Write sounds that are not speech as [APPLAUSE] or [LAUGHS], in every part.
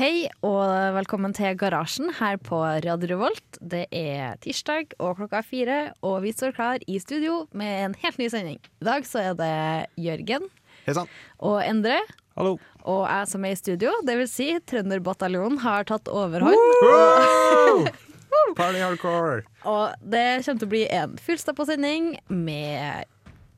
Hei og velkommen til Garasjen her på Radio Revolt. Det er tirsdag og klokka er fire, og vi står klar i studio med en helt ny sending. I dag så er det Jørgen Heisann. og Endre Hallo. og jeg som er i studio. Det vil si Trønderbataljonen har tatt overhånd. [LAUGHS] Party hardcore. Og det kommer til å bli en fullstappa sending med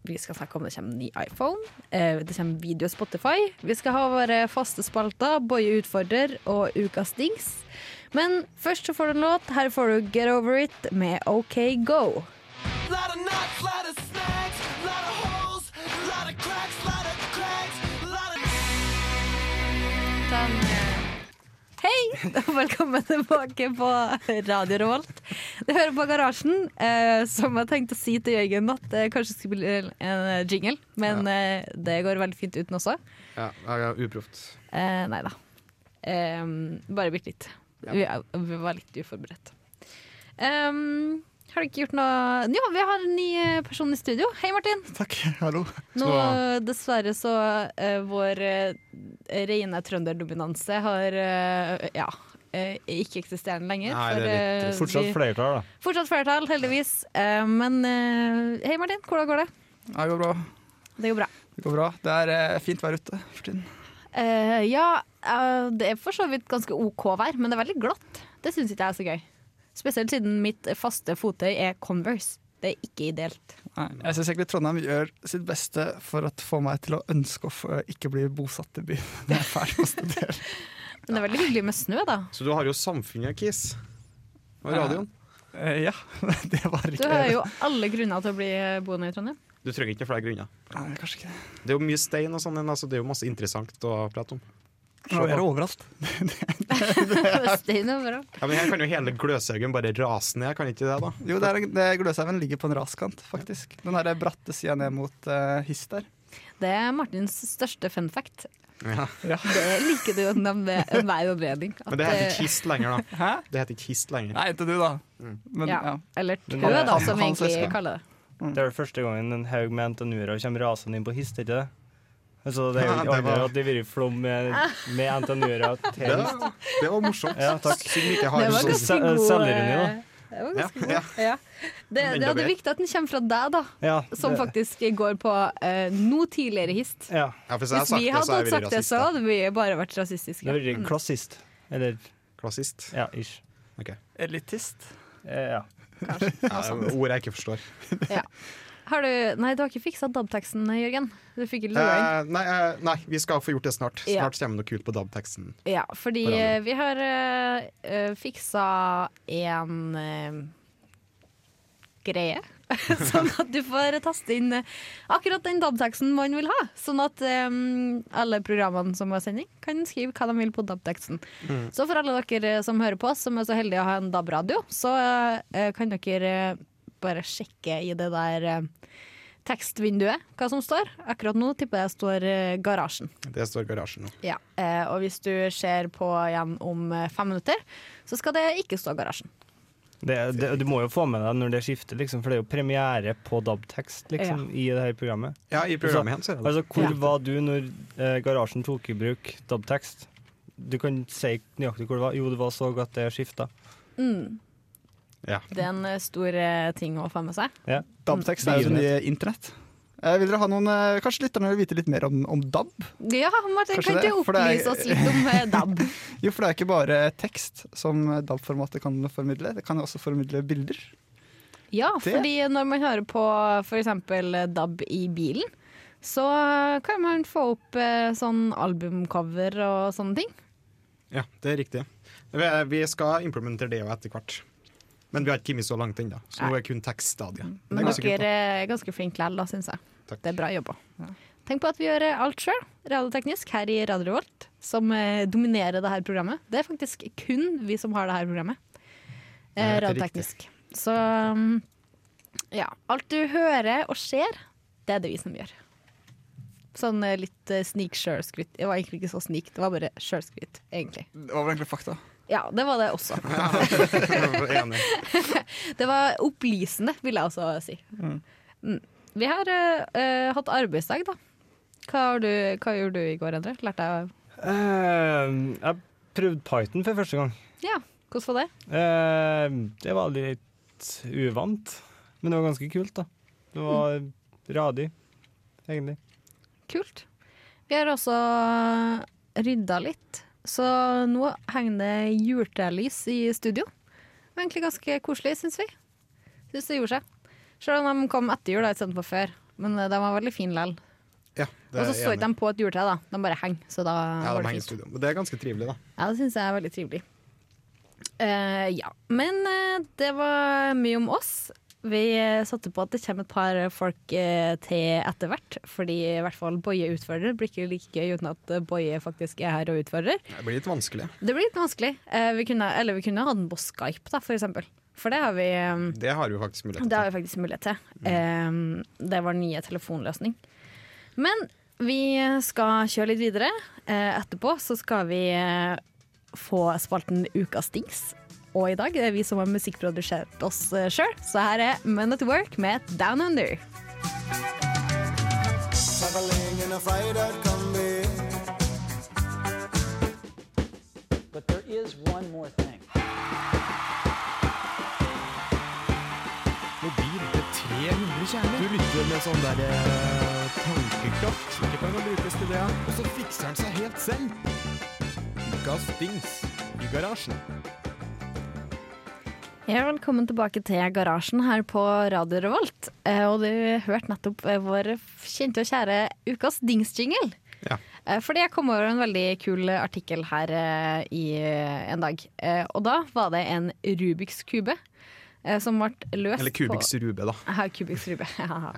Vi skal snakke om det kommer ny iPhone. eh, Det kommer video Spotify. Vi skal ha våre faste spalter, Boje utfordrer og Ukas dings. Men først så får du en låt. Her får du Get Over It med OK Go. Lot [LAUGHS] Velkommen tilbake på Radio Revolt. Du hører på Garasjen, eh, som jeg tenkte å si til Jørgen at det kanskje skulle bli en jingle, men eh, det går veldig fint uten også. Ja, er uproft. Eh, nei da. Eh, bare bitte litt. Ja. Vi, vi var litt uforberedt. Um, har du ikke gjort noe Jo, vi har en ny eh, person i studio. Hei, Martin. [LAUGHS] Takk. Hallo. Nå, dessverre så uh, Vår uh, rene trønderdominanse har uh, Ja. eh, ikke-eksisterende lenger. Nei, det er litt eh. Fortsatt vi- flertall, da. fortsatt flertall, heldigvis. Eh, men eh, hei, Martin. Hvordan går det? Det går bra. Det går bra. Det går bra. Det er eh, fint vær ute for tiden. Eh, ja, eh, det er for så vidt ganske OK vær, men det er veldig glatt. Det syns ikke jeg er så gøy. Spesielt siden mitt faste fottøy er Converse. Det er ikke ideelt. Nei, jeg syns egentlig Trondheim gjør sitt beste for å få meg til å ønske å ikke bli bosatt i byen. Det er fælt å studere. Men det er veldig hyggelig med snø, da. Så du har jo Samfunnet, Kiss. Og radioen. Eh, ja, [LAUGHS] det var Du har jo alle grunner til å bli boende i Trondheim. Du trenger ikke flere grunner. Nei, Kanskje ikke det. Det er jo mye stein og sånn, så altså, det er jo masse interessant å prate om. Nå er det overalt. [LAUGHS] Stein. Ja, men Her kan jo hele Gløshaugen bare rase ned, kan ikke det? da? Jo, det er, det Gløshaugen ligger på en raskant, faktisk. Den her bratte sida ned mot uh, Hist der. Det er Martins største fun fact. Ja. Det liker du å nevne enhver anledning. Men det heter ikke Hist lenger, da. Hæ? Det heter ikke Hist lenger. Nei, ikke du, da. Mm. Men ja. ja. Eller tø, da, som vi egentlig kaller det. Det er vel første gangen en haug med NTNU-ere kommer rasende inn på Hist, ikke det? Altså, det er jo at det har vært flom med, med NTNU-ere til Det det var morsomt. Ja, takk. Siden vi ikke Det var sånn ganske se- god eh, Det var ganske Ja, god. Ja. Det, det, det er viktig at den kommer fra deg, da. Ja, Som faktisk går på eh, noe tidligere hist. Ja, Ja, hvis Hvis vi hadde har sagt det, så hadde vi bare vært rasistiske. det har vært klassist. Eller Klassist. ja, ish. Elitist. Eh, ja. Kanskje. Ja, ord jeg ikke forstår. [LAUGHS] Har du, nei, du har ikke fiksa DAB-teksten, Jørgen. Du fikk ikke. Eh, nei, eh, nei, vi skal få gjort det snart. Ja. Snart kommer det noe kult på DAB-teksten. Ja, fordi eh, vi har uh, fiksa en eh, greie. [LAUGHS] sånn at du får taste inn eh, akkurat den DAB-teksten man vil ha. Sånn at um, alle programmene som har sending, kan skrive hva de vil på DAB-teksten. Mm. Så for alle dere som hører på, som er så heldige å ha en DAB-radio, så uh, kan dere eh, bare sjekke i det der eh, tekstvinduet hva som står. Akkurat nå tipper jeg det står eh, Garasjen. Det står garasjen nå. Ja, eh, og hvis du ser på igjen om eh, fem minutter, så skal det ikke stå Garasjen. Det, det, du må jo få med deg når det skifter, liksom, for det er jo premiere på DAB-tekst liksom, i det her programmet. Ja, i programmet igjen er det det. Altså, Hvor Ja. var du når eh, Garasjen tok i bruk DAB-tekst? Du kan si nøyaktig hvor det var. Jo, det var så godt det skifta. Mm. Ja. Det er en eh, stor eh, ting å få med seg. DAB-tekst er jo det nye internett. Eh, vil dere ha noen, eh, Kanskje lytterne vil vite litt mer om, om DAB? Ja, Martin, Kanskje kan ikke du opplyse oss litt om eh, [LAUGHS] DAB? Jo, for det er ikke bare tekst som DAB-formatet kan formidle, det kan også formidle bilder. Ja, Det- fordi når man hører på f.eks. DAB i bilen, så kan man få opp eh, sånn albumcover og sånne ting. Ja, det er riktig. Vi, vi skal implementere det jo etter hvert. Men vi har ikke kommet så langt ennå, så nå er kun tekststadiet. Er Men kult, dere er ganske flinke likevel, da, syns jeg. Takk. Det er bra jobba. Tenk på at vi gjør eh, alt sjøl, radioteknisk, her i Radio Revolt, som eh, dominerer det her programmet. Det er faktisk kun vi som har det her programmet. Eh, radioteknisk. Så um, ja. Alt du hører og ser, det er det vi som gjør. Sånn eh, litt uh, snik sjølskryt. Det var egentlig ikke så snik, det var bare sjølskryt, egentlig. Det var vel egentlig fakta. Ja, det var det også. [LAUGHS] Enig. [LAUGHS] Det var opplysende, vil jeg også si. Mm. Vi har eh, eh, hatt arbeidsdag, da. Hva, har du, hva gjorde du i går, Endre? Lærte jeg uh, jeg prøvd Python for første gang. Ja, hvordan var det? Uh, det var litt uvant, men det var ganske kult, da. Det var radig, egentlig. Kult. Vi har også rydda litt, så nå henger det juletrelys i studio. Det var egentlig ganske koselig, syns vi. Syns det gjorde seg. Selv om de kom etter jul istedenfor før. Men eh, de var veldig fine likevel. Ja, Og så står ikke de på et juletre, da. De bare henger. Så da Ja, var de det henger fint. studio. Men det er ganske trivelig, da. Ja, det syns jeg er veldig trivelig. Uh, ja. Men uh, det var mye om oss. Vi eh, satte på at det kommer et par folk eh, til etter hvert. Fordi i hvert fall Boje utfordrer. Blir ikke like gøy uten at eh, Boje faktisk er her og utfordrer. Det blir litt vanskelig. Det blir litt vanskelig. Eh, vi kunne, eller vi kunne hatt den på Skype, da, for eksempel. For det har vi, eh, Det har vi faktisk mulighet det har til. vi faktisk mulighet til. Eh, det er vår nye telefonløsning. Men vi skal kjøre litt videre. Eh, etterpå så skal vi eh, få spalten Ukas dings. Og i dag er vi som har musikkprodusert oss uh, sjøl, så her er Men at Work med Down Under. But there is one more thing. Mobil til 300 kjerner. Du lytter med sånn der uh, tankekraft. Ikke kan brukes til det. Og så fikser han seg helt selv. Ukas dings i garasjen. Ja, velkommen tilbake til Garasjen her på Radio Revolt. Eh, og du hørte nettopp eh, vår kjente og kjære Ukas dings-jingle. Ja. Eh, fordi jeg kom over en veldig kul artikkel her i en dag. Eh, og da var det en Rubiks kube som ble løst Eller Kubiks Rube, da. Ja, Kubiks rube. [LAUGHS] ja.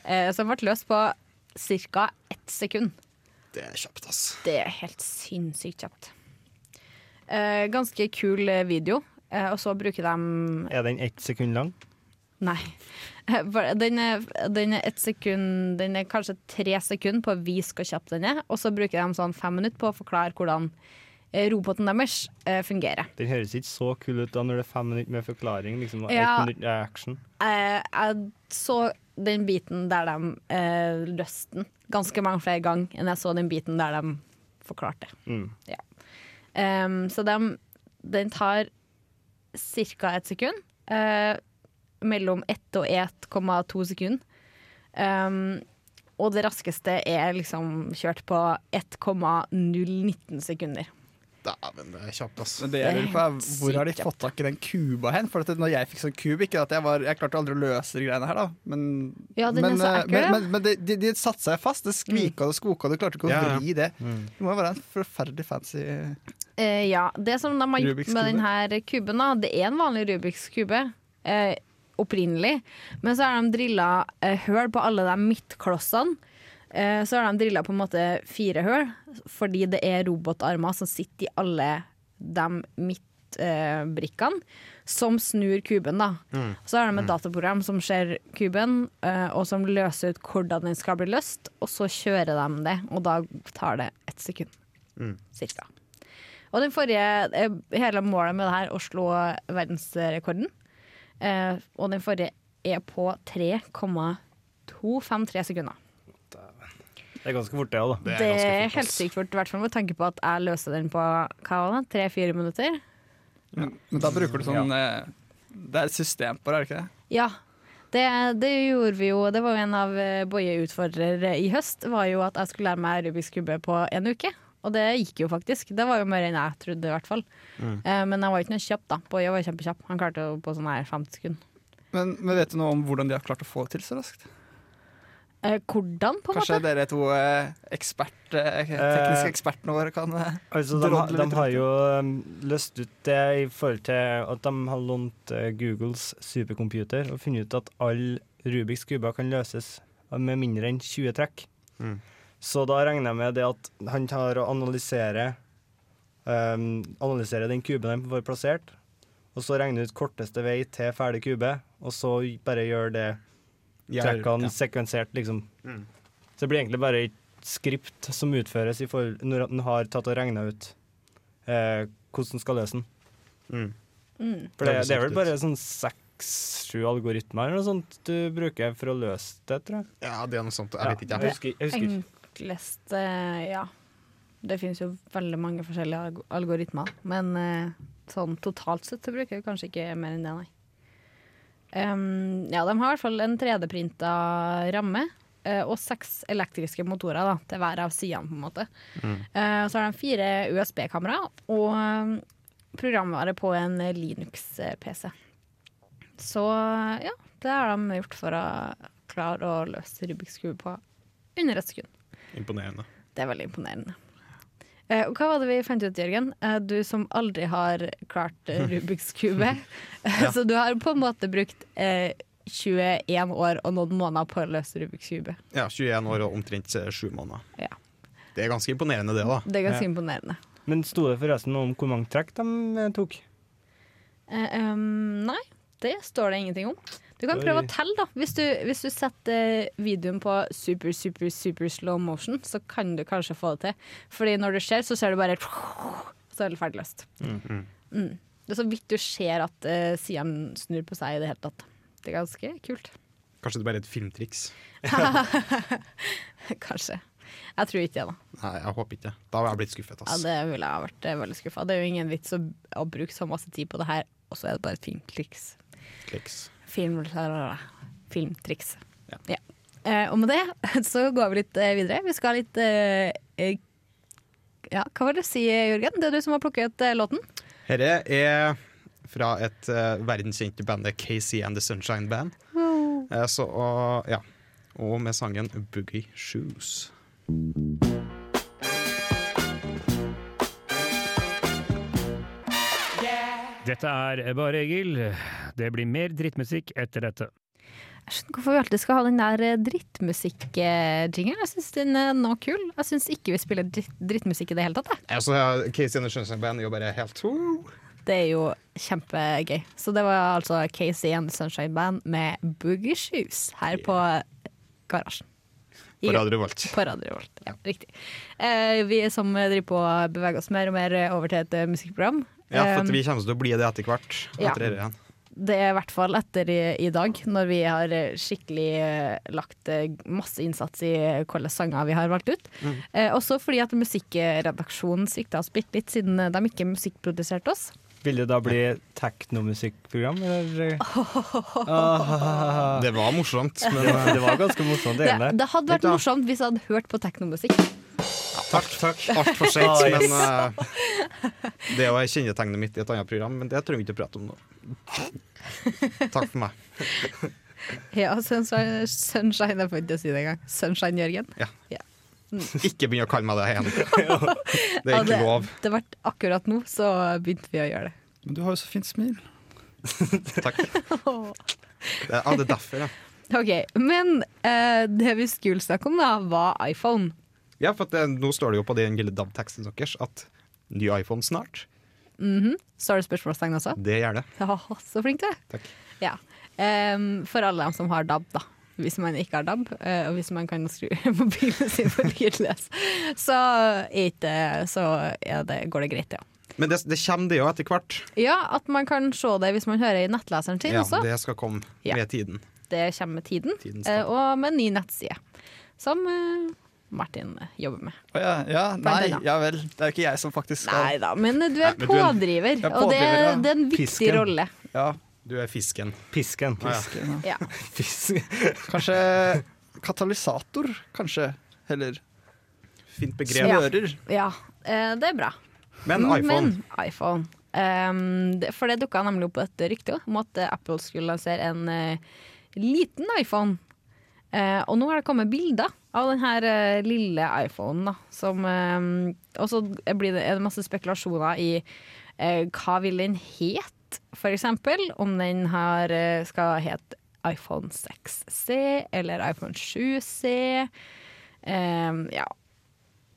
eh, som ble løst på ca. ett sekund. Det er kjapt, ass. Det er helt sinnssykt kjapt. Eh, ganske kul video. Eh, og så bruker de Er den ett sekund lang? Nei. Den er, den er sekund Den er kanskje tre sekunder på å vise hvor kjapp den er, og så bruker de sånn fem minutter på å forklare hvordan eh, roboten deres eh, fungerer. Den høres ikke så kul ut da når det er fem minutter med forklaring. Liksom, og Ja. minutt med action. Eh, jeg så den biten der de eh, løste den ganske mange flere ganger enn jeg så den biten der de forklarte. Mm. Um, så de, den tar ca. ett sekund. eh, mellom 1 og 1,2 sekund. Um, og det raskeste er liksom kjørt på 1,019 sekunder. Dæven, det er kjapt, ass. Men det jeg lurer på er, Hvor har de fått tak i den kuba hen? For at når jeg fikk sånn kub, ikke at jeg var Jeg klarte aldri å løse de greiene her, da. Men, Ja, er men, så eh, men, men, men de, de, de satte seg fast. Det skvika og skoka, du klarte ikke å Ja, vri det. Mm. Det må jo være en forferdelig fancy uh, ja, det som de har gjort med denne kuben, da, det er en vanlig Rubiks kube. Uh, opprinnelig. Men så har de drilla uh, høl på alle de midtklossene. Eh, så har de drilla på en måte fire hull, fordi det er robotarmer som sitter i alle de midtbrikkene, som snur kuben. da. Så har de et dataprogram som ser kuben, eh, og som løser ut hvordan den skal bli løst, og så kjører de det, og da tar det ett sekund. Cirka. Og den forrige, eh, hele målet med det her, å slå verdensrekorden. Eh, og den forrige er på 3,253 sekunder. Det er ganske fort, det òg, da. Det Det er, helt sykt fort, i hvert fall med tanke på at jeg løste den på tre-fire minutter. Men da bruker du sånn ja. Det er et system på det, er det ikke det? Ja. Det, det gjorde vi jo. Det var jo en av eh, Boje utfordrere i høst. var jo At jeg skulle lære meg Rubiks kube på en uke. Og det gikk jo faktisk. Det var jo mer enn jeg trodde, i hvert fall. Eh, men jeg var ikke noe kjapp, da. Boje var kjempekjapp. Han klarte det på sånn her 50 sekunder. Men, men vet du noe om hvordan de har klart å få det til så raskt? Eh, hvordan, på en Kanskje måte? dere to eh, ekspert, eh, tekniske ekspertene våre kan eh, Altså, de, litt de har jo um, løst ut det i forhold til at de har lånt Googles supercomputer og funnet ut at alle Rubiks kuber kan løses med mindre enn 20 trekk. Mm. Så da regner jeg med det at han tar og analyserer um, Analyserer den kuben han får plassert, og så regner ut korteste vei til ferdig kube, og så bare gjør det Ja, trekkene ja. sekvensert, liksom. Mm. Så det blir egentlig bare et skript som utføres når den har tatt og regna ut eh, hvordan en skal løse den. Mm. Mm. For det, Det er vel bare sånn seks-sju algoritmer eller noe sånt du bruker for å løse det, tror jeg. Ja, det er noe sånt. Jeg vet ikke. Jeg Jeg. husker, jeg husker. ikke. Enklest eh, Ja. Det finnes jo veldig mange forskjellige algoritmer, men eh, sånn totalt sett så bruker vi kanskje ikke mer enn det, nei. Em, ja, de har i hvert fall en 3D-printa ramme eh, og seks elektriske motorer da, til hver av sidene, på en måte. Eh, så har de fire USB-kamera og eh, programvare på en Linux-PC. Så ja, det har de gjort for å klare å løse Rubiks kube på under et sekund. Imponerende. Det er veldig imponerende. Eh, og hva var det vi fant ut, Jørgen? Eh, du som aldri har klart eh, [LAUGHS] Rubiks kube. Så du har på en måte brukt eh, 21 år og noen måneder på å løse Rubiks kube. Ja, 21 år og omtrent 7 måneder. Ja. Det er ganske imponerende, det, da. Det er ganske Ja. imponerende. Men sto det forresten noe om hvor mange trekk de tok? Eh, um, nei, det står det ingenting om. Du kan prøve å telle, da. Hvis du, hvis du setter videoen på super, super, super slow motion, så kan du kanskje få det til. Fordi når du ser, så ser du bare Så er det ferdig løst. Mm. Mm. Det er så vidt du ser at uh, sidene snur på seg i det hele tatt. Det er ganske kult. Kanskje det bare er et filmtriks. [LAUGHS] Kanskje. Jeg tror ikke det, da. Nei, jeg håper ikke det. Da har jeg blitt skuffet. Ja, det ville jeg vært eh, veldig skuffa. Det er jo ingen vits å, å bruke så masse tid på det her, og så er det bare et fint kliks. Kliks. Film, filmtriks. Ja. Eh, og med det [LAUGHS] så går vi litt eh, videre. Vi skal ha litt eh, eh, Ja, hva var det du sier, Jørgen? Det er du som har plukket eh, låten? Dette er fra et uh, verdenskjente band, KC and the Sunshine Band. Eh, så, og, ja. og med sangen Boogie Shoes. Dette er Bare Egil. Det blir mer drittmusikk etter dette. Jeg skjønner hvorfor vi alltid skal ha den der eh, drittmusikk-jingeren. Jeg syns den er nå kul. Jeg syns ikke vi spiller dritt, drittmusikk i det hele tatt. Jeg. Altså, har Casey and the Sunshine Band er jo bare helt woo. Det er jo kjempegøy. Så det var altså Casey and the Sunshine Band med Boogie Shoes her på Garasjen. I- På Radio Revolt. På Radio Revolt, ja, riktig. Eh, vi som driver på å bevege oss mer og mer over til et eh, musikkprogram. Ja, for Eh, at vi kommer til å bli det etter hvert. ja. Etter dette igjen. Det er i hvert fall etter i, i dag, når vi har eh, skikkelig eh, lagt eh, masse innsats i hvilke sanger vi har valgt ut. Mm. Eh, også fordi at musikkredaksjonen svikta oss bitte litt, siden de ikke musikkproduserte oss. Vil det da bli teknomusikkprogram, eller? Ah, [LAUGHS] Det var morsomt, men det, var ganske morsomt, Det, ene. det hadde vært morsomt hvis jeg hadde hørt på teknomusikk. Takk, takk. Altfor seint. Ah. Men uh, det er jo kjennetegnet mitt i et annet program, men det trenger vi ikke prate om nå. Takk for meg. Ja, Sunshine, sunshine jeg får ikke si det engang. Sunshine Jørgen. Ja. [LAUGHS] Ikke begynn å kalle meg det igjen. [LAUGHS] Det er Ja, ikke lov. Det ble akkurat nå, så begynte vi å gjøre det. Men du har jo så fint smil. [LAUGHS] Takk. Det er, ja, det er derfor, ja. OK, men eh, det vi skulle snakke om, da, var iPhone. Ja, for det, nå står det jo på den lille DAB-teksten deres at ny iPhone snart. Så Står det spørsmålstegn også? Det gjør det. Ja, så flink du er. Takk. Ja. Um, for alle dem som har DAB, da. Hvis man ikke har DAB, uh, og hvis man kan skru [LAUGHS] mobilen sin på lydløs, så, ikke, så er det, går det greit, ja. Men det, det kommer det jo etter hvert. Ja, at man kan se det hvis man hører i nettleseren sin Ja, også. det skal komme Ja. med tiden. Det kommer med tiden, Tidens eh, og med ny nettside. Som eh, Martin eh, jobber med. Oh, ja, ja, nei, ja vel. Det er jo ikke jeg som faktisk skal Nei da, men du er Nei, men du er- pådriver, er og det, er, det er en viktig Pisken. rolle. Ja, Du er fisken. Pisken. Pisken ja. fiske, ja. [LAUGHS] Ja. Kanskje katalysator, kanskje. Heller Fint begrep. smører. ja, eh, det er bra. Men iPhone. Men iPhone. Um, det, for det dukka nemlig opp et rykte om at eh, Apple skulle lansere en uh, liten iPhone. Eh, og nå har det kommet bilder av den her eh, lille iPhonen. Eh, og så blir det, er det masse spekulasjoner i eh, hva vil den het, eksempel. Om den har, eh, skal hete iPhone 6C eller iPhone 7C. Ehm, ja,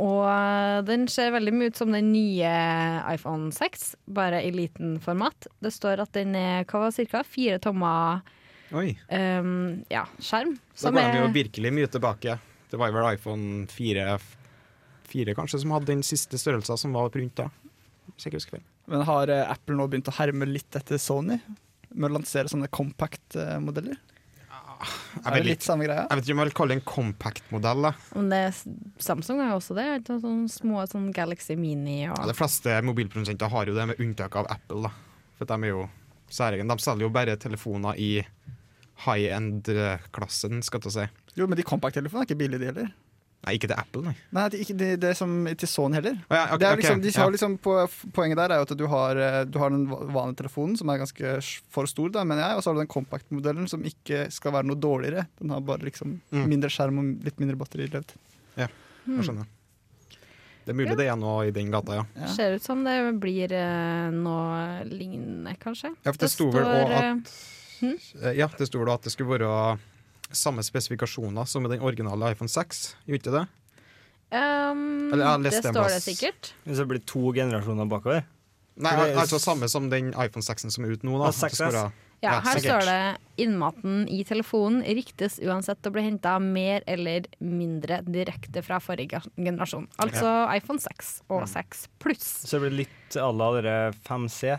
og den ser veldig mye ut som den nye iPhone 6, bare i liten format. Det står at den er cirka fire tommer. Um, ja, skjerm. Da går de jo virkelig mye tilbake. Det var vel iPhone 4, 4 kanskje som hadde den siste størrelsen som var rundt da. Hvis jeg ikke husker feil. Men har eh, Apple nå begynt å herme litt etter Sony? Med å lansere sånne compact-modeller? Jeg Er vet, det litt samme greia? jeg vet ikke om jeg vil kalle det en compact-modell. Samsung har jo også det. Sånne små sånn Galaxy Mini og Ja, de fleste mobilprodusenter har jo det, med unntak av Apple. da. For de er jo særegne. De selger jo bare telefoner i high end-klassen, skal jeg si. Jo, men de kompakttelefonene er ikke billige, de heller. Nei, ikke til Apple, nei. Nei, det, ikke, det, det er som til Sony heller. Oh, ja, okay, det er ok, liksom, de har ja. liksom på, Poenget der er jo at du har, eh, du har den vanlige telefonen, som er ganske for stor, da, mener jeg, og så har du den kompaktmodellen som ikke skal være noe dårligere. Den har bare liksom Mm. mindre skjerm og litt mindre batterilevd. Jeg skjønner. Det er mulig det er noe i den gata, ja. Ja. Ser ut som det blir eh, noe lignende, kanskje. Ja, for det sto vel også eh, at Eh, Ja, det sto vel at det skulle være samme spesifikasjoner som med den originale iPhone 6. Gjorde ikke det? um, Eller, Det står det sikkert. Hvis det blir to generasjoner bakover. Nei, det er- altså samme som den iPhone 6-en som er ute nå. Da. Ah, At det skal 6S. være- Ja, Ja, her står det innmaten i telefonen riktes uansett å bli henta mer eller mindre direkte fra forrige generasjon. Altså iPhone 6 Mm. og 6 pluss. Så det blir litt à la dere 5C.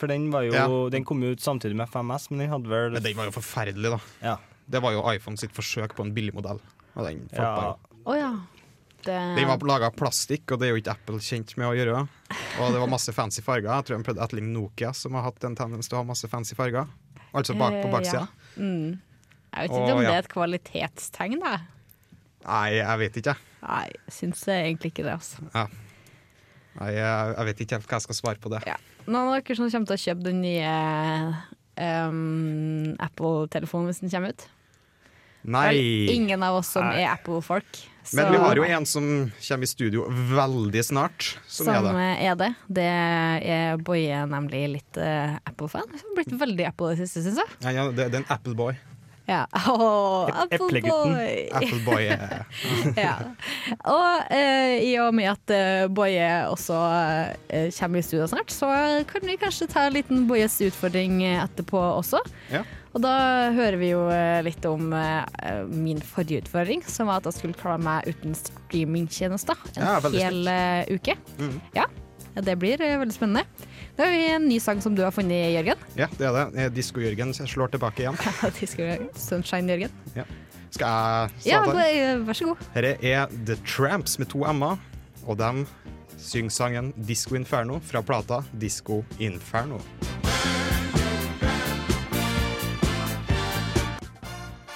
For den, var jo, Ja. den kom jo ut samtidig med 5S, men den hadde vel Men den var jo forferdelig, da. Ja. Det var jo iPhone sitt forsøk på en billig modell. Og den ja. Å ja. Det, Den var laga av plastikk, og det er jo ikke Apple kjent med å gjøre. Og det var masse fancy farger. Jeg tror de prøvde å etterligne Nokia, som har hatt en tendens til å ha masse fancy farger. Altså bak på Eh, baksida. ja. mm. Jeg vet ikke og, om ja. det er et kvalitetstegn, da. Nei, jeg vet ikke. Nei, jeg syns egentlig ikke det. altså. Nei, jeg, jeg vet ikke helt hva jeg skal svare på det. Ja. Noen av dere som kommer til å kjøpe den nye um, Apple-telefonen hvis den kommer ut? Nei. Vel, ingen av oss som Nei. er Apple-folk. Men vi har jo en som kommer i studio veldig snart, som, som er det. er det. Det er Boje nemlig litt uh, Apple-fan. Blitt veldig Apple i det siste, syns jeg. Ja, ja, det, det er en Appleboy. Ja. [LAUGHS] Oh, eplegutten. Appleboy! Appleboy [LAUGHS] ja. Og eh, i og med at eh, Boje også eh, kommer i studio snart, så kan vi kanskje ta en liten Bojes utfordring etterpå også. Ja. Og da hører vi jo eh, litt om eh, min forrige utfordring, som var at jeg skulle klare meg uten streamingtjenester en Ja, hel eh, uke. Mm. Ja, det blir veldig spennende. Da har vi en ny sang som du har funnet, Jørgen. Ja, det er det. Eh, Disko-Jørgen slår tilbake igjen. [LAUGHS] Skal- Sunshine-Jørgen. Skal jeg Ja, starte? Ja, vær så god. Dette er The Tramps med to m-er, og de synger sangen Disco Inferno fra plata Disco Inferno.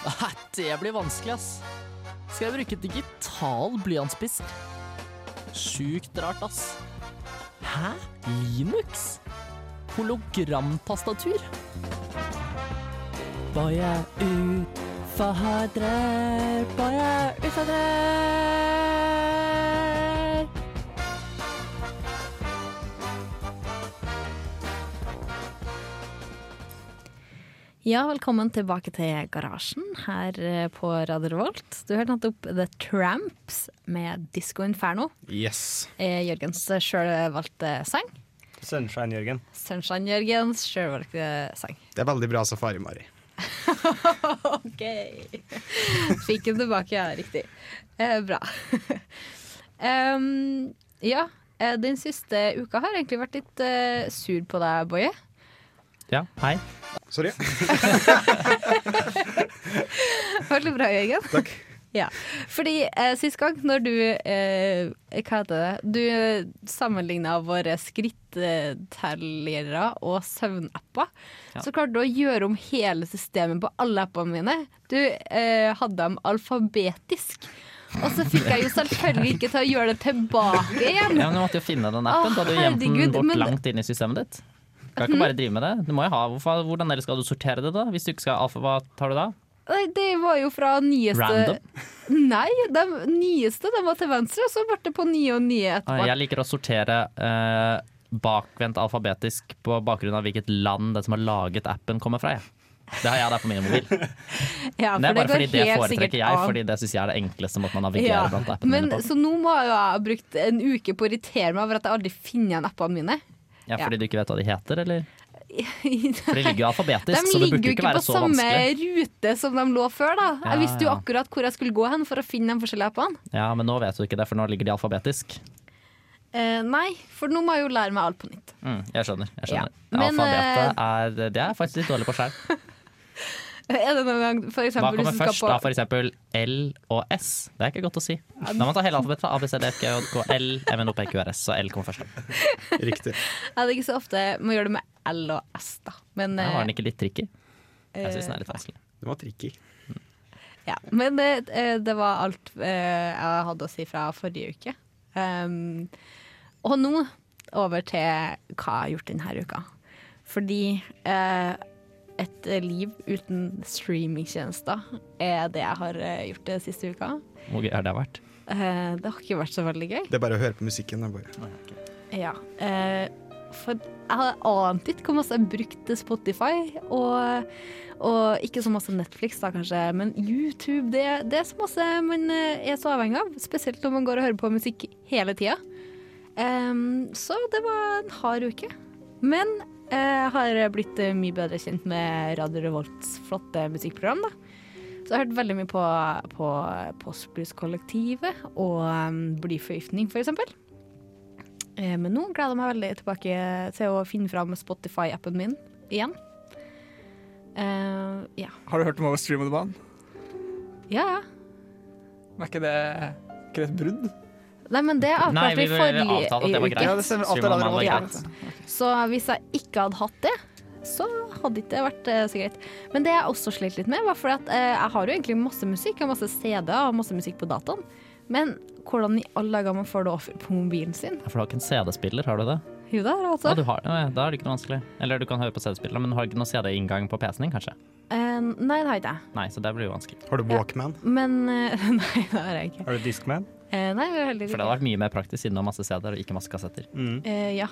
Nei, det blir vanskelig, ass. Skal jeg bruke digital blyantspisk? Sjukt rart, ass. Hæ? Linux? Hologramtastatur? Boje utfordrer, boje utfordrer. Ja, velkommen tilbake til Garasjen her eh, på Radio Revolt. Du hørte nettopp The Tramps med Disco Inferno. Yes. Eh, Jørgens sjølvalgte sang. Sunshine, Jørgen. Sunshine Jørgens sjølvalgte sang. Det er veldig bra safari, Mari. [LAUGHS] OK. Fikk den tilbake, ja. Riktig. Eh, bra. [LAUGHS] um, ja, eh, den siste uka har egentlig vært litt uh, sur på deg, Boje. Ja, hei. Sorry. [LAUGHS] Veldig bra, Jørgen. Takk. Ja, fordi eh, sist gang når du eh, Hva heter det? Du sammenligna våre skrittellere og søvnapper. Ja. Så klarte du å gjøre om hele systemet på alle appene mine. Du eh, hadde dem alfabetisk. Og så fikk jeg jo selvfølgelig ikke til å gjøre det tilbake igjen. Ja, men Du måtte jo finne den appen. Da Du hadde jo gjemt den bort men- langt inn i systemet ditt. Kan ikke bare drive med det. Du må jo ha, hvorfor, hvordan ellers skal du sortere det, da? Hvis du ikke skal alfa, hva tar du da? Nei, Det var jo fra nyeste Random? Nei, de nyeste de var til venstre, og så ble det på nye og nye Ah, etterpå. Jeg liker å sortere eh, bakvendt alfabetisk på bakgrunn av hvilket land den som har laget appen, kommer fra. Jeg. Det har jeg der på min mobil. [LAUGHS] Ja, Det er bare går fordi det foretrekker jeg, fordi det syns jeg er det enkleste måten å navigere Ja, blant appene men mine på. Så nå må jeg ha brukt en uke på å irritere meg over at jeg aldri finner igjen appene mine. Ja, fordi du ikke vet hva de heter, eller? de [LAUGHS] For de ligger jo alfabetisk, så det ligger burde jo jo ikke ikke være på samme rute som de lå før. da Jeg visste jo akkurat hvor jeg skulle gå hen for å finne de forskjellige appene. Ja, men nå vet du ikke det, for nå ligger de alfabetisk. Uh, nei, for nå må jeg jo lære meg alt på nytt. Mm, jeg skjønner. jeg skjønner Ja, men, eh, Alfabetet er Det er jeg faktisk litt dårlig på sjøl. [LAUGHS] Er det noen gang for Hva kommer du først, på da? For eksempel L og S? Det er ikke godt å si. Da må man ta hele alfabetet. A, B, C, D, F, G, H, K, L, M, N, O, P, Q, R, S. Så L kommer først. Da. [LAUGHS] Riktig. Er det ikke så ofte man gjør det med L og S, da. Men, Ja, var den eh, ikke litt tricky? Jeg syns den er litt vanskelig. Den var tricky. ja. Men det, eh, det var alt eh, jeg hadde å si fra forrige uke. Um, og nå over til hva jeg har gjort denne uka. Fordi eh, et liv uten streamingtjenester er det jeg har eh, gjort det siste uka. Hvor gøy har det vært? Eh, det har ikke vært så veldig gøy. Det er bare å høre på musikken. Det bare. Ja. Eh, for jeg har ant ikke hvor masse jeg brukte Spotify, og, og ikke så masse Netflix da kanskje, men YouTube, det, det er så masse man eh, er så avhengig av. Spesielt når man går og hører på musikk hele tida. Så det var en hard uke. Men eh, jeg har blitt eh, mye bedre kjent med Radio Revolts flotte musikkprogram, da. Så jeg har hørt veldig mye på, på Postblues-kollektivet og um, Blyforgiftning, for eksempel. Eh, Men nå gleder jeg meg veldig tilbake til å finne fram Spotify-appen min igjen. Uh, ja. Har du hørt om Overstream of the Band? ja, ja. Er ikke det, ikke det et brudd? Nei, men det avklarte vi forrige at det var uke. greit. Ja, det stemmer. Alt var greit. Så hvis jeg ikke hadde hatt det, så hadde ikke det vært eh, så greit. Men det jeg også slet litt med, var fordi at eh, jeg har jo egentlig masse musikk, jeg har masse CD-er og masse musikk på dataen. Men hvordan i alle dager man får det over på mobilen sin? For du har ikke en CD-spiller, har du det? Jo da, Ja, altså. du har, ja, da er det ikke noe vanskelig. Eller du kan høre på CD-spiller, men du har ikke noe CD-inngang på PC-en din, kanskje? Uh, nei, det har ikke jeg. Nei, så det blir jo vanskelig. Har du Walkman? Men uh, [LAUGHS] Nei, det har jeg ikke. Har du Discman? Eh, nei, det For det ikke. hadde vært mye mer praktisk siden du har masse CD-er og ikke masse kassetter. Mm. Eh, ja.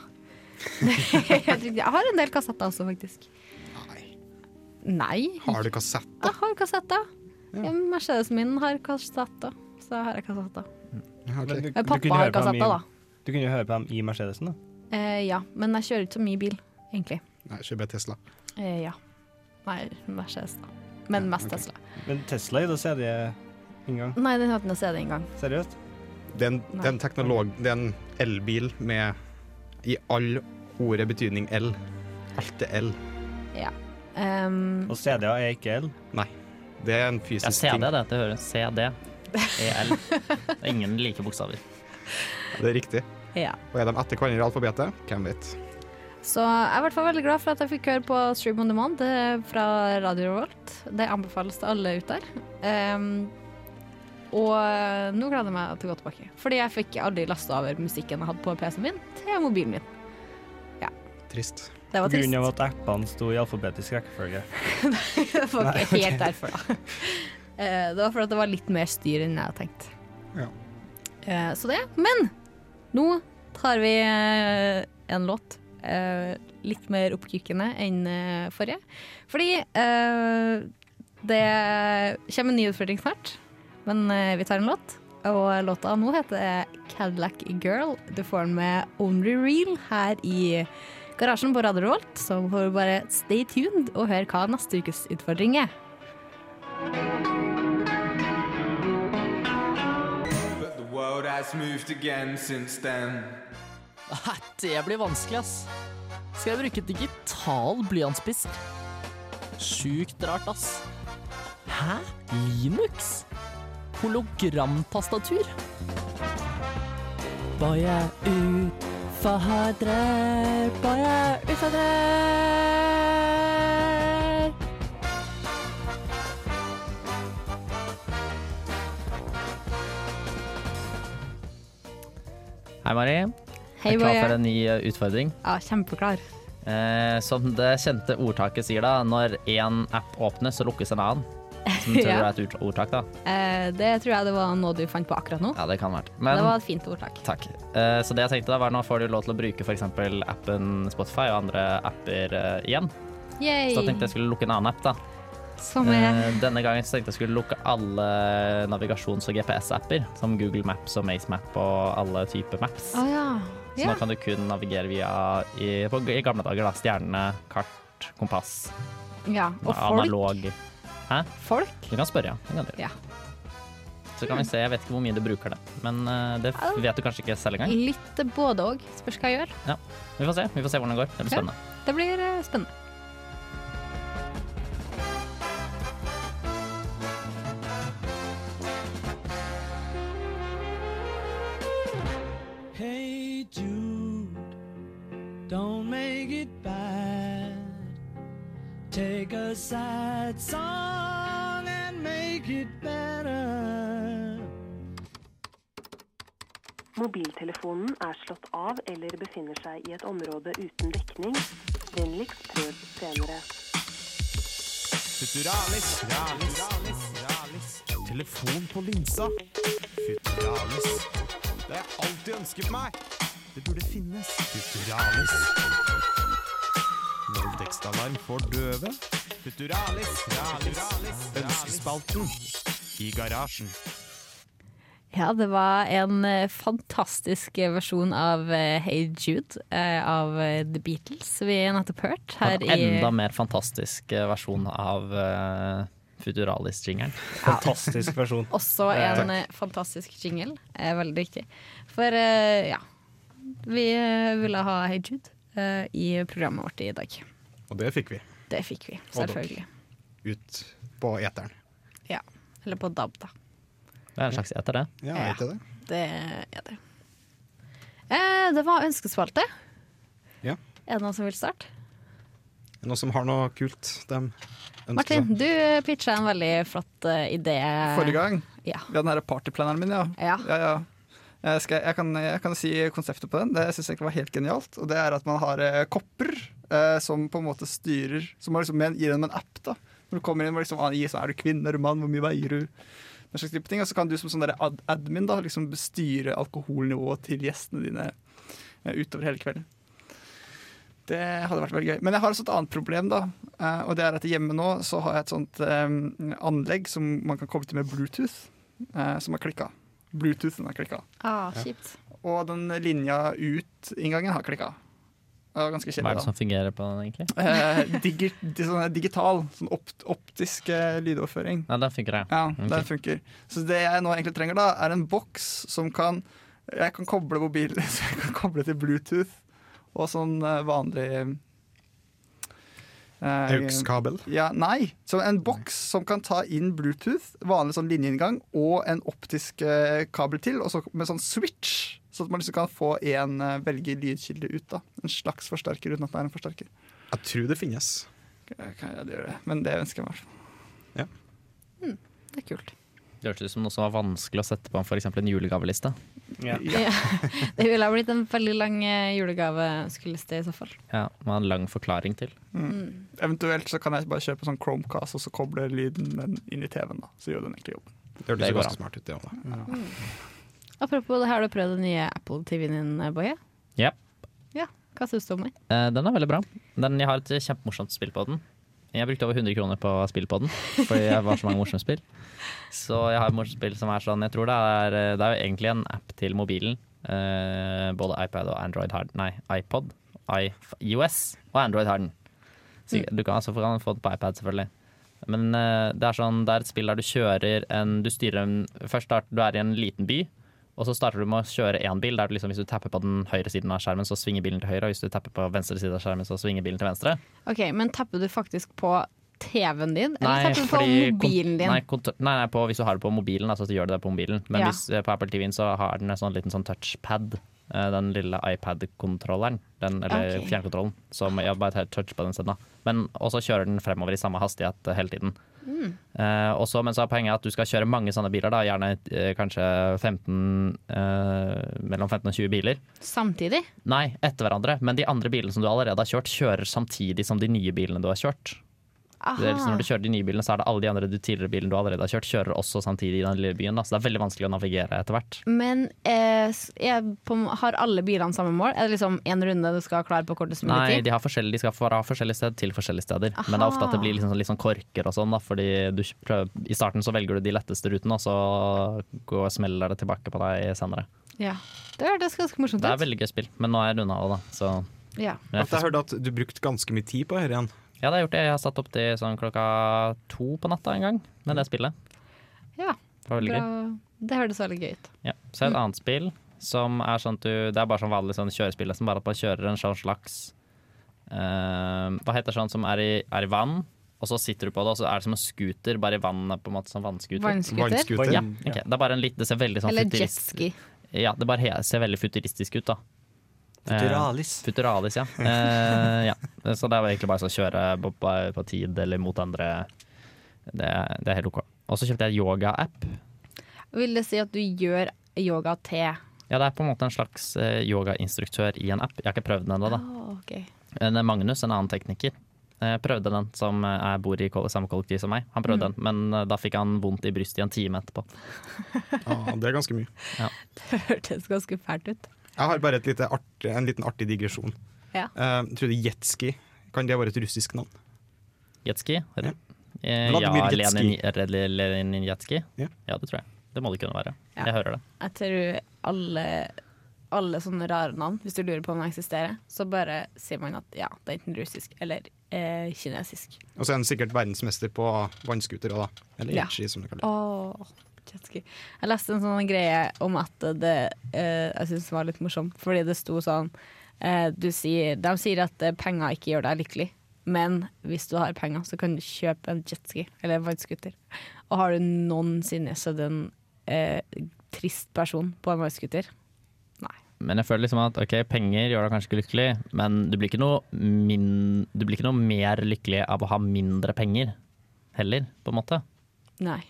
[LAUGHS] Jeg har en del kassetter også, faktisk. Nei. Har du kassetter? Jeg har kassetter. Ja. Ja. Mercedesen min har kassetter. Så har jeg kassetter. Ja, ok. Men du- du Pappa har kassetter, da. Du kunne jo høre på dem i Mercedesen, da. Eh, ja, men jeg kjører ikke så mye bil, egentlig. Nei, kjører bare Tesla. Eh, ja. Nei, Mercedes, da. Men Ja, mest okay. Tesla. Men Tesla er jo CD-inngang. Nei, den har ikke noe CD-inngang. Seriøst? Det er en, det er en teknolog... Det er en elbil med i all ordet betydning L. Alt er L. Um, Og CD-er er ikke el. Det er en Ja, fysisk CD, ting. det. Det høres CD. EL. Det er ingen like bokstaver. Det er riktig. ja. Og er de etter hverandre i alfabetet? Hvem vet? Så jeg er i hvert fall veldig glad for at jeg fikk høre på Stream on Demand eh, fra Radio Revolt. Det anbefales til alle ut der. Um, og eh, nå gleder jeg meg til å gå tilbake. Fordi jeg fikk aldri lasta over musikken jeg hadde på PC-en min, til mobilen min. Trist. Det var trist. grunn av at appene sto i alfabetisk rekkefølge. [LAUGHS] det var ikke helt derfor, da. Eh, Det var fordi det var litt mer styr enn jeg hadde tenkt. Ja. Eh, Så det. Men nå tar vi en låt eh, litt mer oppkykende enn forrige. Fordi eh, det kommer en ny utfordring snart, men eh, vi tar en låt. Og låta nå heter Cadillac Girl. Du får den med Only Real her i garasjen på Radio Revolt, så får du bare stay tuned og høre hva neste ukes utfordring er. But the world has moved again since then. Nei, det blir vanskelig, ass. Skal jeg bruke digital blyantspiss? Sjukt rart, ass. Hæ? Linux? Hologramtastatur? Bare utfordrer, bare utfordrer. Hei, Mari. Hei, er klar for en ny eh, utfordring. Ja, kjempeklar. Eh, som det kjente ordtaket sier, da, når én app åpnes, så lukkes en annen. Som tror [LAUGHS] Ja. er et ordtak, da. Eh, det tror jeg det var noe du fant på akkurat nå. Ja, det kan være. Men det var et fint ordtak. takk. Eh, så det jeg tenkte da, var nå får du lov til å bruke f.eks. appen Spotify og andre apper eh, igjen. Yay! Så da tenkte jeg skulle lukke en annen app, da. Som Eh, denne gangen tenkte jeg skulle lukke alle navigasjons- og GPS-apper, som Google Maps og Macemap og alle typer maps. Oh, ja. Så ja. nå kan du kun navigere via i, på, i gamle dager, da. Stjerne, kart, kompass, ja. Og folk. analog. Hæ? Folk? Du kan spørre, ja. Det kan du. ja. Så kan vi se. Jeg vet ikke hvor mye du bruker det, men eh, det vet du kanskje ikke selv engang. Litt både òg. Spørs hva jeg gjør. Ja. Vi får se vi får se hvordan det går. Det blir Ja. spennende. Det blir eh, spennende. Hey Jude, don't make it bad. Take a sad song and make it better. Mobiltelefonen er slått av eller befinner seg i et område uten dekning. Vennligst prøv senere. Futuralis, ralis, ralis, ralis. Telefon på linsa. Futuralis. Det har jeg alltid ønsket meg. Det burde finnes. Futuralis. Voldtektsalarm for døve. Futuralis, ralis, ralis. Ønskespalten i garasjen. Ja, det var en eh, fantastisk versjon av eh, Hey Jude eh, av The Beatles vi nettopp hørte. her En i enda mer fantastisk versjon av Futuralis-jingeren. Fantastisk versjon. [LAUGHS] Også en Takk. fantastisk jingle. Veldig riktig. For ja, vi ville ha Hey Jude eh, i programmet vårt i dag. Og det fikk vi. Det fikk vi, selvfølgelig. Ut på eteren. Ja. Eller på DAB, da. Det er en slags eter, det. Ja, Ja. det? Det er det. Eh, det var ønskespalte. Ja. Er det noen som vil starte? Noen som har noe kult de ønsker Martin, du pitcha en veldig flott uh, idé. Forrige gang. Ja. Ja, den her partyplaneren min, ja. Ja. ja, ja. Jeg, skal, jeg, kan, jeg kan si konseptet på den. Det syns jeg var helt genialt. Og det er at man har eh, kopper eh, som på en måte styrer Som liksom, gir dem en app. da Når du kommer inn liksom, ah, gir sånn, Er du kvinne, er du mann, hvor mye veier du? Den slags type ting. Og så kan du som sånn ad admin da liksom styre alkoholnivået til gjestene dine eh, utover hele kvelden. Det hadde vært veldig gøy. Men jeg har et annet problem, da. eh, og det er at hjemme nå så har jeg et sånt eh, anlegg som man kan koble til med Bluetooth, eh, som har klikka. Bluetoothen har klikka. Ah, kjipt. Og den linja ut-inngangen har klikka. Det var ganske Hva er det som fungerer på den, egentlig? Eh, digi sånn digital, sånn opt optisk eh, lydoverføring. Ja, den funker, ja. Ja, Ok. den funker. Så det jeg nå egentlig trenger, da, er en boks som kan Jeg kan koble mobilen så [LAUGHS] jeg kan koble til Bluetooth og sånn eh, vanlig AUX-kabel? Ja, nei. Så en boks som kan ta inn Bluetooth, vanlig sånn linjeinngang, og en optisk eh, kabel til, og så med sånn switch. Så at man liksom kan få en eh, velge lydkilde ut. da En slags forsterker uten at det er en forsterker. Jeg tror det finnes. Ja, det gjør det. Men det ønsker jeg meg. Ja. Mm. Det er kult. Det hørtes ut som noe som var vanskelig å sette på f.eks. en julegaveliste. Ja. Ja. [LAUGHS] Det ville ha blitt en veldig lang julegave, skulle det i så fall. Ja, med en lang forklaring til. Mm. Eventuelt så kan jeg bare kjøpe sånn Chromecast og så koble lyden inn i TV-en. da Så gjør den egentlig jobben. Det hørtes ganske smart ut, det òg. da. Apropos det, har du prøvd den nye Apple TV-en din, eh, Boje? Ja. Ja. Hva syns du om den? Eh, Den er veldig bra. Den, jeg har et kjempemorsomt spill på den. Jeg brukte over 100 kroner på spill på den, fordi jeg var så mange morsomme spill. Så jeg har et morsomt spill som er sånn Jeg tror det er, det er jo egentlig en app til mobilen. Eh, både iPad og Android har. Nei, iPod, iOS og Android har den. Så du kan altså få den på iPad, selvfølgelig. Men eh, det er sånn Det er et spill der du kjører en Du styrer en Først start, du er i en liten by. Og så starter du med å kjøre én bil. Der du liksom, hvis du tapper på den høyre siden av skjermen, så svinger bilen til høyre. Og hvis du tapper på venstre side av skjermen, så svinger bilen til venstre. Ok, Men tapper du faktisk på TV-en din, eller Nei, tapper du på mobilen din? Nei, nei, nei på, hvis du har det på mobilen, altså, så gjør du det på mobilen. Men Ja. hvis, eh, på Apple TV-en så har den en sånn liten sånn touchpad. eh, Den lille iPad-kontrolleren, eller okay. fjernkontrollen. Som jeg bare touch på den siden. Men også kjører den fremover i samme hastighet eh, hele tiden. Mm. Eh, også, men så er poenget at du skal kjøre mange sånne biler, da, gjerne uh, kanskje 15, uh, mellom 15 og 20 biler. Samtidig? Nei, etter hverandre. Men de andre bilene som du allerede har kjørt, kjører samtidig som de nye bilene du har kjørt. Det er liksom Aha. når du kjører de nye bilene, så er det alle de andre de tidligere bilene du allerede har kjørt, kjører også samtidig i den lille byen. Da. Så det er veldig vanskelig å navigere etter hvert. Men eh, på, har alle bilene samme mål? Er det liksom én runde du skal klare på kortest mulig Nei, tid? de, har forskjellige, de skal fra forskjellige sted til forskjellige steder. Men det er ofte at det blir liksom, litt sånn korker og sånn, da, fordi du prøver, i starten så velger du de letteste rutene, og så går, smeller det tilbake på deg senere. Ja. Det hørtes ganske morsomt ut. Det er veldig gøy spill, men nå er jeg runda òg, da. Så Ja. Jeg jeg hørte at du brukte ganske mye tid på dette igjen. Ja, det har jeg gjort det. Jeg har satt opp til sånn klokka to på natta en gang med det spillet. Ja. Det var veldig gøy. Det hørtes veldig gøy ut. Ja. Så er det et annet spill som er sånn at du Det er bare sånn vanlig sånn kjørespill, som bare at man kjører en sånn slags uh, Hva heter sånn som er i, er i vann, og så sitter du på det, og så er det som en scooter, bare i vannet, på en måte, som vannscooter. Vannscooter? Vannscooter. Ja, okay. Det er bare en litt Det ser veldig sånn Eller futurist- jetski. Ja, det bare ser veldig futuristisk ut, da. Futuralis. Eh, futuralis, ja. Eh, ja. Så det er egentlig bare å kjøre på, på, på tid eller mot andre. Det, det er helt OK. Og så kjøpte jeg yoga-app. Vil det si at du gjør yoga til Ja, det er på en måte en slags eh, yogainstruktør i en app. Jeg har ikke prøvd den ennå, da. Oh, okay. Men er Magnus, en annen tekniker, eh, prøvde den som eh, er- bor i samme kollektiv som meg. Han prøvde Mm. den, men eh, da fikk han vondt i brystet i en time etterpå. Ja, [LAUGHS] det er ganske mye. Ja. Det hørtes ganske fælt ut. Jeg har bare et lite artig, en liten artig digresjon. Ja. Uh, tror du jetski kan det være et russisk navn? Jetski? Ja. Eh, ja, Lenin, Lenin Jetski? Ja. ja, det tror jeg. Det må det kunne være. Ja. Jeg hører det. Jeg tror alle, alle sånne rare navn, hvis du lurer på om de eksisterer, så bare sier man at ja, det er enten russisk eller eh, kinesisk. Og så er han sikkert verdensmester på vannskuter da. Eller Ja. jetski, som det kalles. Åh, jetski. Jeg leste en sånn greie om at det eh, Jeg syns var litt morsomt, fordi det sto sånn eh, du sier, De sier at eh, penger ikke gjør deg lykkelig, men hvis du har penger, så kan du kjøpe en jetski eller en vannscooter. Og har du noensinne sett en eh, trist person på en vannskuter? Men jeg føler liksom at ok, penger gjør deg kanskje ikke lykkelig, men du blir ikke noe, min, du blir ikke noe mer lykkelig av å ha mindre penger heller, på en måte. Nei.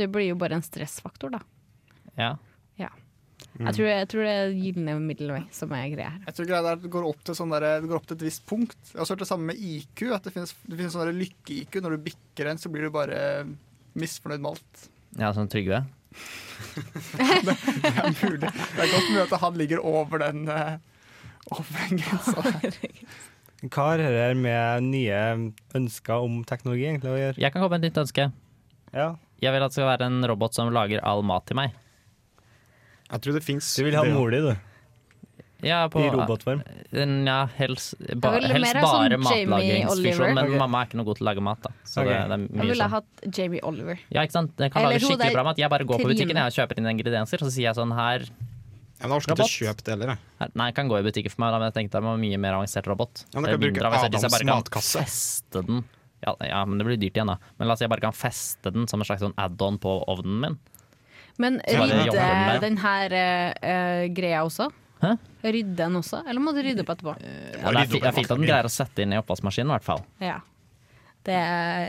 Det blir jo bare en stressfaktor, da. Ja. Ja. Jeg, tror, jeg tror det er gylne middelvei som er greia her. Jeg tror greia er at det går opp til, sånn der, det går opp til et visst punkt. Jeg har hørt det samme med IQ. At det finnes, det finnes sånn lykke-IQ. Når du bikker en, så blir du bare misfornøyd med alt. Ja, sånn Trygve. [LAUGHS] Det er mulig. Det er godt mulig at han ligger over den, eh, over den grensa. Hva har dette med nye ønsker om teknologi egentlig å gjøre? Jeg kan komme med et nytt ønske. Ja. Jeg vil at det skal være en robot som lager all mat til meg. Jeg tror det fins Du vil ha mor di, du. Ja, på, I robotform. Ja, helst, ba, helst sånn bare Jamie matlagingsfunksjon, men mamma er ikke noe god til å lage mat. da Så okay. det, det er Jeg ville sånn. hatt Jamie Oliver. Ja, ikke sant? Jeg kan Eller lage skikkelig bra mat. Jeg bare går på butikken jeg, og kjøper inn ingredienser, så sier jeg sånn her Ja, men orker ikke å kjøpe det heller. Nei, jeg kan gå i butikken for meg, da, men jeg tenkte det var mye mer avansert robot. Ja, men du kan bruke Adams matkasse. feste den. Ja, ja, men det blir dyrt igjen, da. Men la oss si jeg bare kan feste den som en slags sånn add-on på ovnen min. Men rydde den her uh, greia også? Hæ? Rydde den også, eller må du rydde opp etterpå? Ja, det er er fint at den greier å sette inn i oppvaskmaskinen, i hvert fall. Ja. Det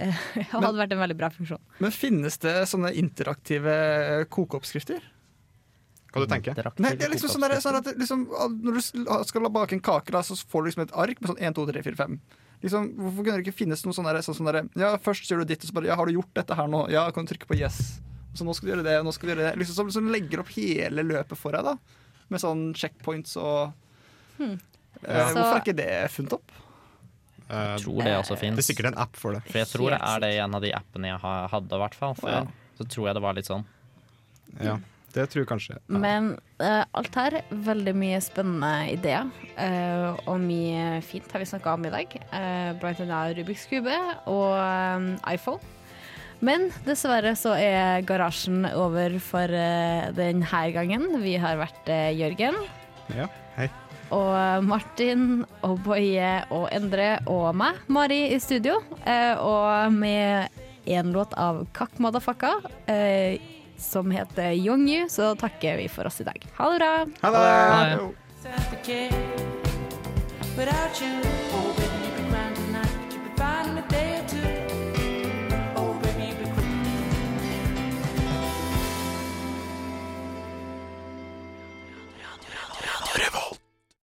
[LAUGHS] hadde vært en veldig bra funksjon. Men finnes det sånne interaktive kokeoppskrifter? Hva du tenker Nei, det er liksom sånn, der, sånn at liksom, Når du skal bake en kake, da, så får du liksom et ark med sånn 1, 2, 3, 4, 5. Liksom, hvorfor kunne det ikke finnes noe sånn der, sånn, der Ja, først gjør du ditt, og så bare Ja, har du gjort dette her nå? Ja, kan du trykke på yes? Så nå skal du gjøre det, og nå skal du gjøre det. Liksom, som, som legger opp hele løpet for deg, da. Med sånn checkpoints og Hmm. eh, Så- Hvorfor er ikke det funnet opp? Eh, Jeg tror det også finnes. Det er sikkert en app for det. For jeg tror det er det i en av de appene jeg hadde, i hvert fall. For Ja. Så tror jeg det var litt sånn. Ja, det tror jeg kanskje. Men uh, alt her, veldig mye spennende ideer. Uh, og mye fint har vi snakka om i dag. Uh, blant annet Rubiks kube og um, iPhone. Men dessverre så er garasjen over for uh, denne gangen. Vi har vært Jørgen Ja, hei. og Martin og Boje og Endre og meg, Mari, i studio. og med én låt av Kakk Madafakka, eh, som heter Yongyu så takker vi for oss i dag. Ha det bra! Ha det! Ha you